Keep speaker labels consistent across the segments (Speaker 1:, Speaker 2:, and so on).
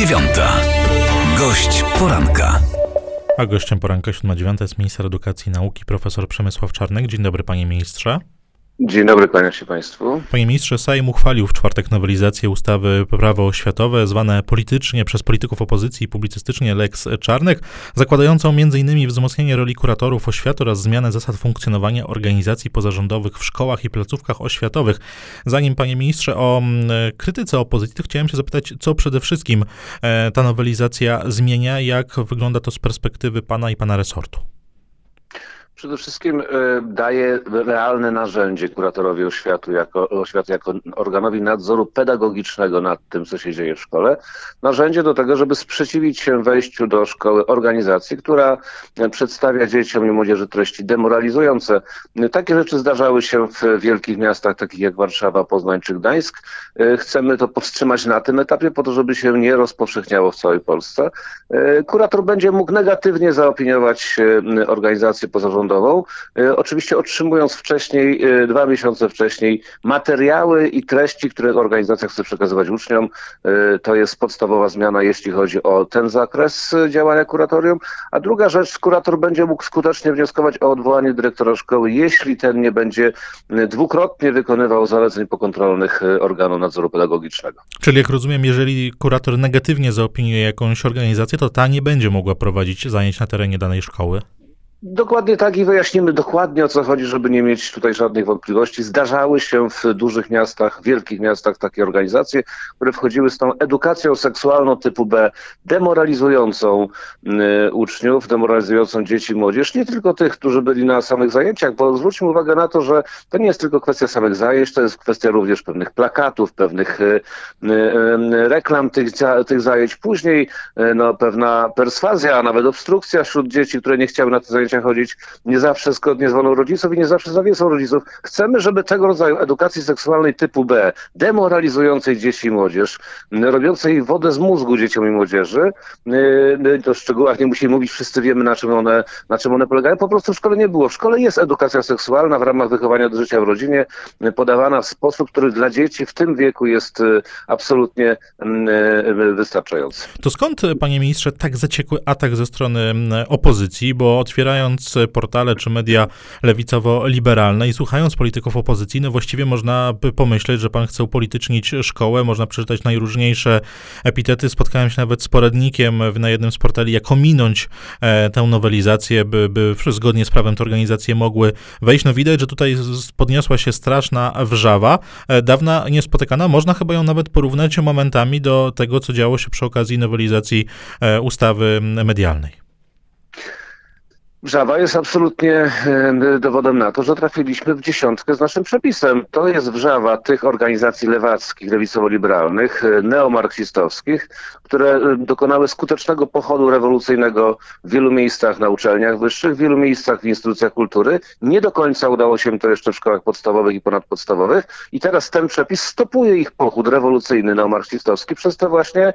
Speaker 1: dziewiąta. Gość poranka.
Speaker 2: A gościem poranka 7.9 jest minister edukacji i nauki profesor Przemysław Czarnek. Dzień dobry panie ministrze.
Speaker 3: Dzień dobry, kłaniam się Państwu.
Speaker 2: Panie ministrze, Sejm uchwalił w czwartek nowelizację ustawy Prawo oświatowe, zwane politycznie przez polityków opozycji i publicystycznie Lex Czarnek, zakładającą m.in. wzmocnienie roli kuratorów oświaty oraz zmianę zasad funkcjonowania organizacji pozarządowych w szkołach i placówkach oświatowych. Zanim, panie ministrze, o mm, krytyce opozycji, to chciałem się zapytać, co przede wszystkim e, ta nowelizacja zmienia, jak wygląda to z perspektywy pana i pana resortu?
Speaker 3: Przede wszystkim e, daje realne narzędzie kuratorowi oświatu jako, oświaty jako organowi nadzoru pedagogicznego nad tym, co się dzieje w szkole. Narzędzie do tego, żeby sprzeciwić się wejściu do szkoły organizacji, która przedstawia dzieciom i młodzieży treści demoralizujące. Takie rzeczy zdarzały się w wielkich miastach, takich jak Warszawa, Poznań czy Gdańsk. E, chcemy to powstrzymać na tym etapie, po to, żeby się nie rozpowszechniało w całej Polsce. E, kurator będzie mógł negatywnie zaopiniować organizację pozarządową, e, oczywiście otrzymując wcześniej, e, dwa miesiące wcześniej, materiały i treści, które organizacja chce przekazywać uczniom. E, to jest podstawowa zmiana, jeśli chodzi o ten zakres działania kuratorium. A druga rzecz, kurator będzie mógł skutecznie wnioskować o odwołanie dyrektora szkoły, jeśli ten nie będzie dwukrotnie wykonywał zaleceń pokontrolnych organu nadzoru pedagogicznego.
Speaker 2: Czyli jak rozumiem, jeżeli kurator negatywnie zaopiniuje jakąś organizację, to ta nie będzie mogła prowadzić zajęć na terenie danej szkoły?
Speaker 3: Dokładnie tak i wyjaśnimy dokładnie o co chodzi, żeby nie mieć tutaj żadnych wątpliwości. Zdarzały się w dużych miastach, wielkich miastach takie organizacje, które wchodziły z tą edukacją seksualną typu B, demoralizującą y, uczniów, demoralizującą dzieci i młodzież, nie tylko tych, którzy byli na samych zajęciach, bo zwróćmy uwagę na to, że to nie jest tylko kwestia samych zajęć, to jest kwestia również pewnych plakatów, pewnych y, y, y reklam tych, tych zajęć. Później y, no, pewna perswazja, a nawet obstrukcja wśród dzieci, które nie chciały na te zajęcia chodzić nie zawsze zgodnie z wolą rodziców i nie zawsze zawiesą rodziców. Chcemy, żeby tego rodzaju edukacji seksualnej typu B, demoralizującej dzieci i młodzież, robiącej wodę z mózgu dzieciom i młodzieży, y, to szczegółach nie musimy mówić, wszyscy wiemy na czym one, na czym one polegają, po prostu w szkole nie było. W szkole jest edukacja seksualna w ramach wychowania do życia w rodzinie, podawana w sposób, który dla dzieci w tym wieku jest absolutnie wystarczający.
Speaker 2: To skąd, panie ministrze, tak zaciekły atak ze strony opozycji, bo otwierają oglądając portale czy media lewicowo-liberalne i słuchając polityków opozycji, no właściwie można by pomyśleć, że pan chce upolitycznić szkołę, można przeczytać najróżniejsze epitety. Spotkałem się nawet z poradnikiem na jednym z portali, jak ominąć e, tę nowelizację, by, by zgodnie z prawem te organizacje mogły wejść. No widać, że tutaj podniosła się straszna wrzawa, e, dawna niespotykana. Można chyba ją nawet porównać momentami do tego, co działo się przy okazji nowelizacji e, ustawy medialnej.
Speaker 3: Wrzawa jest absolutnie dowodem na to, że trafiliśmy w dziesiątkę z naszym przepisem. To jest wrzawa tych organizacji lewackich, lewicowo-liberalnych, e, neomarksistowskich, które dokonały skutecznego pochodu rewolucyjnego w wielu miejscach na uczelniach wyższych, w wielu miejscach w instytucjach kultury. Nie do końca udało się to jeszcze w szkołach podstawowych i ponadpodstawowych. I teraz ten przepis stopuje ich pochód rewolucyjny neomarksistowski przez te właśnie,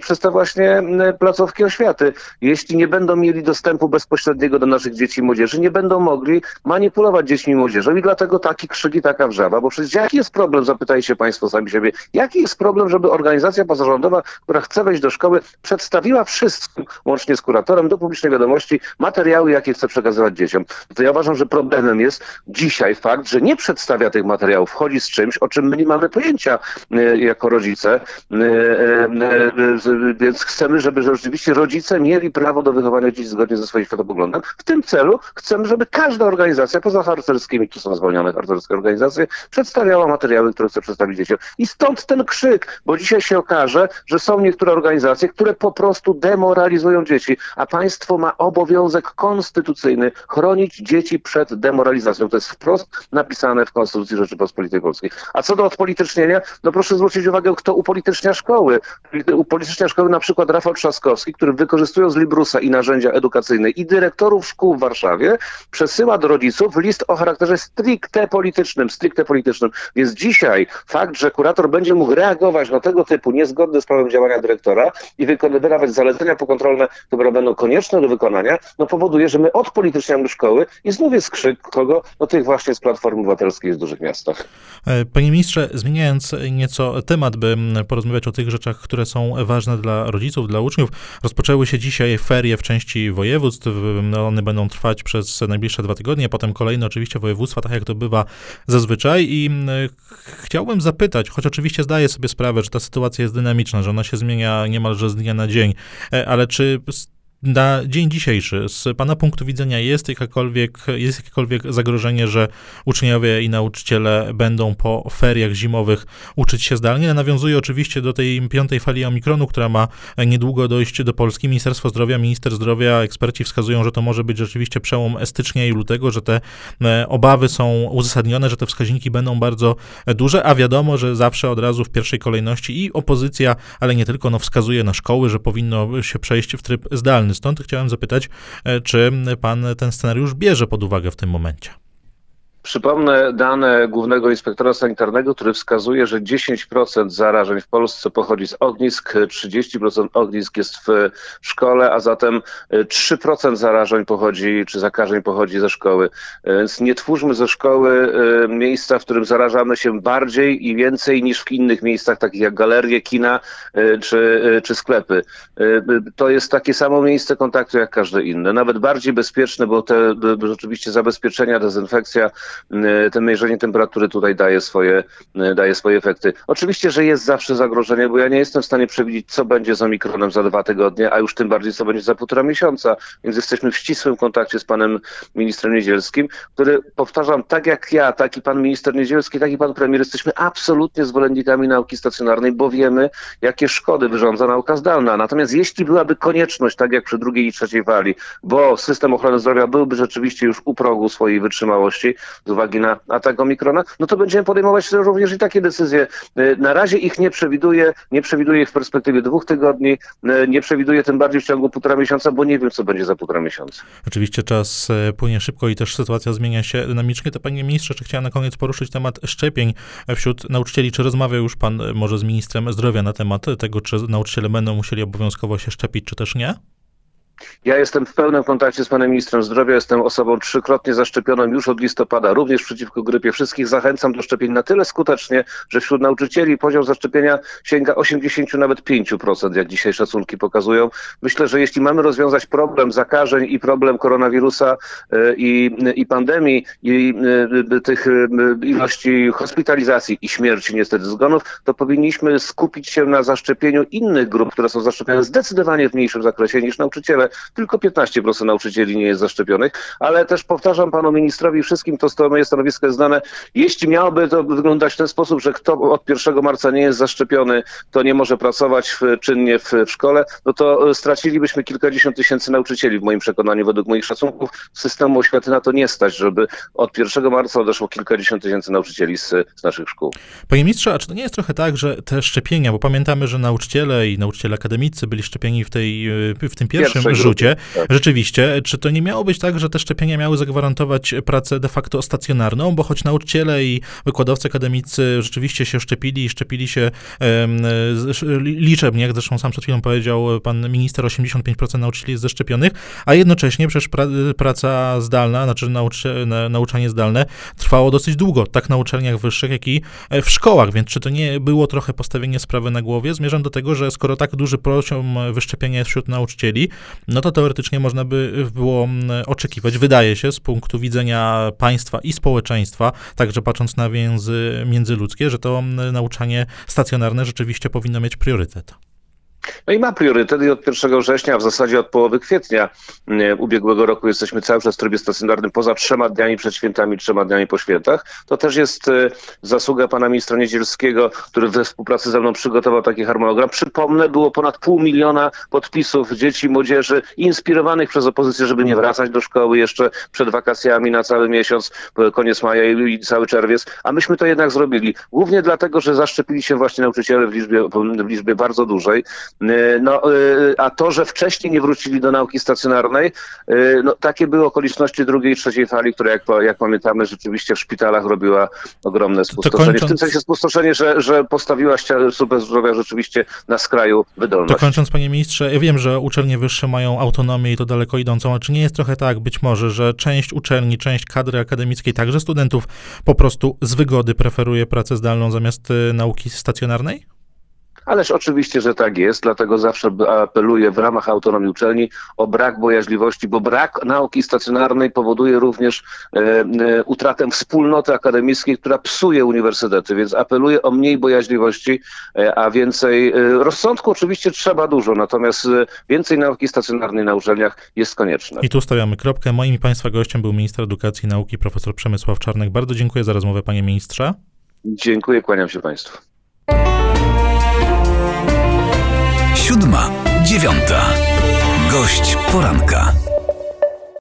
Speaker 3: przez te właśnie placówki oświaty. Jeśli nie będą mieli dostępu bezpośredniego do naszych dzieci i młodzieży, nie będą mogli manipulować dziećmi i młodzieżą i dlatego taki krzyk i taka wrzawa, bo przecież jaki jest problem, zapytajcie Państwo sami siebie, jaki jest problem, żeby organizacja pozarządowa, która chce wejść do szkoły, przedstawiła wszystkim, łącznie z kuratorem, do publicznej wiadomości materiały, jakie chce przekazywać dzieciom. To ja uważam, że problemem jest dzisiaj fakt, że nie przedstawia tych materiałów, wchodzi z czymś, o czym my nie mamy pojęcia y, jako rodzice, y, y, więc chcemy, żeby rzeczywiście rodzice mieli prawo do wychowania dzieci zgodnie ze swoim światopoglądem. W tym celu chcemy, żeby każda organizacja, poza harcerskimi, tu są zwolnione harcerskie organizacje, przedstawiała materiały, które chce przedstawić dzieciom. I stąd ten krzyk, bo dzisiaj się okaże, że są niektóre organizacje, które po prostu demoralizują dzieci, a państwo ma obowiązek konstytucyjny chronić dzieci przed demoralizacją. To jest wprost napisane w Konstytucji Rzeczypospolitej Polskiej. A co do odpolitycznienia, no proszę zwrócić uwagę, kto upolitycznia szkoły. Upolitycznia szkoły na przykład Rafał Trzaskowski, który wykorzystując Librusa i narzędzia edukacyjne i dyrektorów szkół w Warszawie przesyła do rodziców list o charakterze stricte politycznym, stricte politycznym. Więc dzisiaj fakt, że kurator będzie mógł reagować na tego typu niezgodne z prawem działania dyrektora i wykonywać zalecenia pokontrolne, które będą konieczne do wykonania, no powoduje, że my odpolityczniamy szkoły i znów jest krzyk kogo? No tych właśnie z Platformy Obywatelskiej w dużych miastach.
Speaker 2: E, panie ministrze, zmieniając nieco temat, by porozmawiać o tych rzeczach, które są ważne dla rodziców, dla uczniów, rozpoczęły się dzisiaj ferie w części województw. One będą trwać przez najbliższe dwa tygodnie, potem kolejne oczywiście województwa, tak jak to bywa zazwyczaj. I chciałbym zapytać, choć oczywiście zdaję sobie sprawę, że ta sytuacja jest dynamiczna, że ona się zmienia niemalże z dnia na dzień, e, ale czy na dzień dzisiejszy, z Pana punktu widzenia, jest jakakolwiek, jest jakiekolwiek zagrożenie, że uczniowie i nauczyciele będą po feriach zimowych uczyć się zdalnie? Nawiązuję oczywiście do tej piątej fali omikronu, która ma niedługo dojść do Polski. Ministerstwo Zdrowia, minister zdrowia, eksperci wskazują, że to może być rzeczywiście przełom stycznia i lutego, że te e, obawy są uzasadnione, że te wskaźniki będą bardzo duże, a wiadomo, że zawsze od razu w pierwszej kolejności i opozycja, ale nie tylko, no, wskazuje na szkoły, że powinno się przejść w tryb zdalny. Stąd chciałem zapytać, e, czy pan ten scenariusz bierze pod uwagę w tym momencie?
Speaker 3: Przypomnę dane Głównego Inspektora Sanitarnego, który wskazuje, że 10% zarażeń w Polsce pochodzi z ognisk, 30% ognisk jest w szkole, a zatem 3% zarażeń pochodzi, czy zakażeń pochodzi ze szkoły. Więc nie twórzmy ze szkoły e, miejsca, w którym zarażamy się bardziej i więcej niż w innych miejscach, takich jak galerie, kina e, czy, e, czy sklepy. To jest takie samo miejsce kontaktu jak każde inne, nawet bardziej bezpieczne, bo te rzeczywiście zabezpieczenia, dezynfekcja, E, ten mierzenie temperatury tutaj daje swoje, e, daje swoje efekty. Oczywiście, że jest zawsze zagrożenie, bo ja nie jestem w stanie przewidzieć, co będzie z omikronem za dwa tygodnie, a już tym bardziej, co będzie za półtora miesiąca. Więc jesteśmy w ścisłym kontakcie z panem ministrem Niedzielskim, który, powtarzam, tak jak ja, tak i pan minister Niedzielski, tak i pan premier, jesteśmy absolutnie zwolennikami nauki stacjonarnej, bo wiemy, jakie szkody wyrządza nauka zdalna. Natomiast jeśli byłaby konieczność, tak jak przy drugiej i trzeciej fali, bo system ochrony zdrowia byłby rzeczywiście już u progu swojej wytrzymałości, z uwagi na atak Omikrona, no to będziemy podejmować również i takie decyzje. E, na razie ich nie przewiduję, nie przewiduję ich w perspektywie dwóch tygodni, e, nie przewiduję tym bardziej w ciągu półtora miesiąca, bo nie wiem, co będzie za półtora miesiąca.
Speaker 2: Oczywiście czas e, płynie szybko i też sytuacja zmienia się dynamicznie. To panie ministrze, czy chciałem na koniec poruszyć temat szczepień wśród nauczycieli? Czy rozmawiał już pan może z ministrem zdrowia na temat tego, czy nauczyciele będą musieli obowiązkowo się szczepić, czy też nie?
Speaker 3: Ja jestem w pełnym kontakcie z panem ministrem zdrowia, jestem osobą trzykrotnie zaszczepioną już od listopada, również przeciwko grypie. Wszystkich zachęcam do szczepień na tyle skutecznie, że wśród nauczycieli poziom zaszczepienia sięga 80, nawet 5%, jak dzisiaj szacunki pokazują. Myślę, że jeśli mamy rozwiązać problem zakażeń i problem koronawirusa e, i, i pandemii i e, tych e, ilości hospitalizacji i śmierci, niestety zgonów, to powinniśmy skupić się na zaszczepieniu innych grup, które są zaszczepione zdecydowanie w mniejszym zakresie niż nauczyciele tylko 15% nauczycieli nie jest zaszczepionych, ale też powtarzam panu ministrowi wszystkim, to moje stanowisko jest znane, jeśli miałoby to wyglądać w ten sposób, że kto od 1 marca nie jest zaszczepiony, to nie może pracować w, czynnie w, w szkole, no to e, stracilibyśmy kilkadziesiąt tysięcy nauczycieli w moim przekonaniu, według moich szacunków. Systemu oświaty na to nie stać, żeby od 1 marca odeszło kilkadziesiąt tysięcy nauczycieli z, z naszych szkół.
Speaker 2: Panie ministrze, a czy to nie jest trochę tak, że te szczepienia, bo pamiętamy, że nauczyciele i nauczyciele akademicy byli szczepieni w, tej, e, w tym pierwszym rzucie. Tak. Rzeczywiście, czy to nie miało być tak, że te szczepienia miały zagwarantować pracę de facto stacjonarną, bo choć nauczyciele i wykładowcy akademicy rzeczywiście się szczepili i szczepili się um, liczebnie, jak zresztą sam przed chwilą powiedział pan minister, 85% nauczycieli jest zaszczepionych, a jednocześnie przecież pra, praca zdalna, znaczy nauczy, nauczanie zdalne trwało dosyć długo, tak na uczelniach wyższych, jak i w szkołach, więc czy to nie było trochę postawienie sprawy na głowie? Zmierzam do tego, że skoro tak duży poziom wyszczepienia jest wśród nauczycieli, no to teoretycznie można by było mm, oczekiwać, wydaje się, z punktu widzenia państwa i społeczeństwa, także patrząc na więzy międzyludzkie, że to mm, nauczanie stacjonarne rzeczywiście powinno mieć priorytet.
Speaker 3: No i ma priorytet i od 1 września, a w zasadzie od połowy kwietnia ubiegłego roku jesteśmy cały czas w trybie stacjonarnym poza trzema dniami przed świętami, trzema dniami po świętach. To też jest e, zasługa pana ministra Niedzielskiego, który we współpracy ze mną przygotował taki harmonogram. Przypomnę, było ponad pół miliona podpisów dzieci, młodzieży inspirowanych przez opozycję, żeby nie wracać do szkoły jeszcze przed wakacjami na cały miesiąc, koniec maja i cały czerwiec, a myśmy to jednak zrobili. Głównie dlatego, że zaszczepili się właśnie nauczyciele w liczbie, w liczbie bardzo dużej. No, a to, że wcześniej nie wrócili do nauki stacjonarnej, no, takie były okoliczności drugiej i trzeciej fali, która jak, jak pamiętamy rzeczywiście w szpitalach robiła ogromne spustoszenie. Kończąc... W tym sensie spustoszenie, że, że postawiła służbę zdrowia rzeczywiście na skraju wydolności.
Speaker 2: To kończąc, panie ministrze, ja wiem, że uczelnie wyższe mają autonomię i to daleko idącą, a czy nie jest trochę tak być może, że część uczelni, część kadry akademickiej, także studentów po prostu z wygody preferuje pracę zdalną zamiast y, nauki stacjonarnej?
Speaker 3: Ależ oczywiście, że tak jest, dlatego zawsze apeluję w ramach autonomii uczelni o brak bojaźliwości, bo brak nauki stacjonarnej powoduje również e, e, utratę wspólnoty akademickiej, która psuje uniwersytety, więc apeluję o mniej bojaźliwości, e, a więcej rozsądku oczywiście trzeba dużo, natomiast więcej nauki stacjonarnej na uczelniach jest konieczne.
Speaker 2: I tu stawiamy kropkę. Moim i Państwa gościem był minister edukacji i nauki profesor Przemysław Czarnek. Bardzo dziękuję za rozmowę, panie ministrze.
Speaker 3: Dziękuję, kłaniam się Państwu.
Speaker 1: Siódma, dziewiąta. Gość poranka.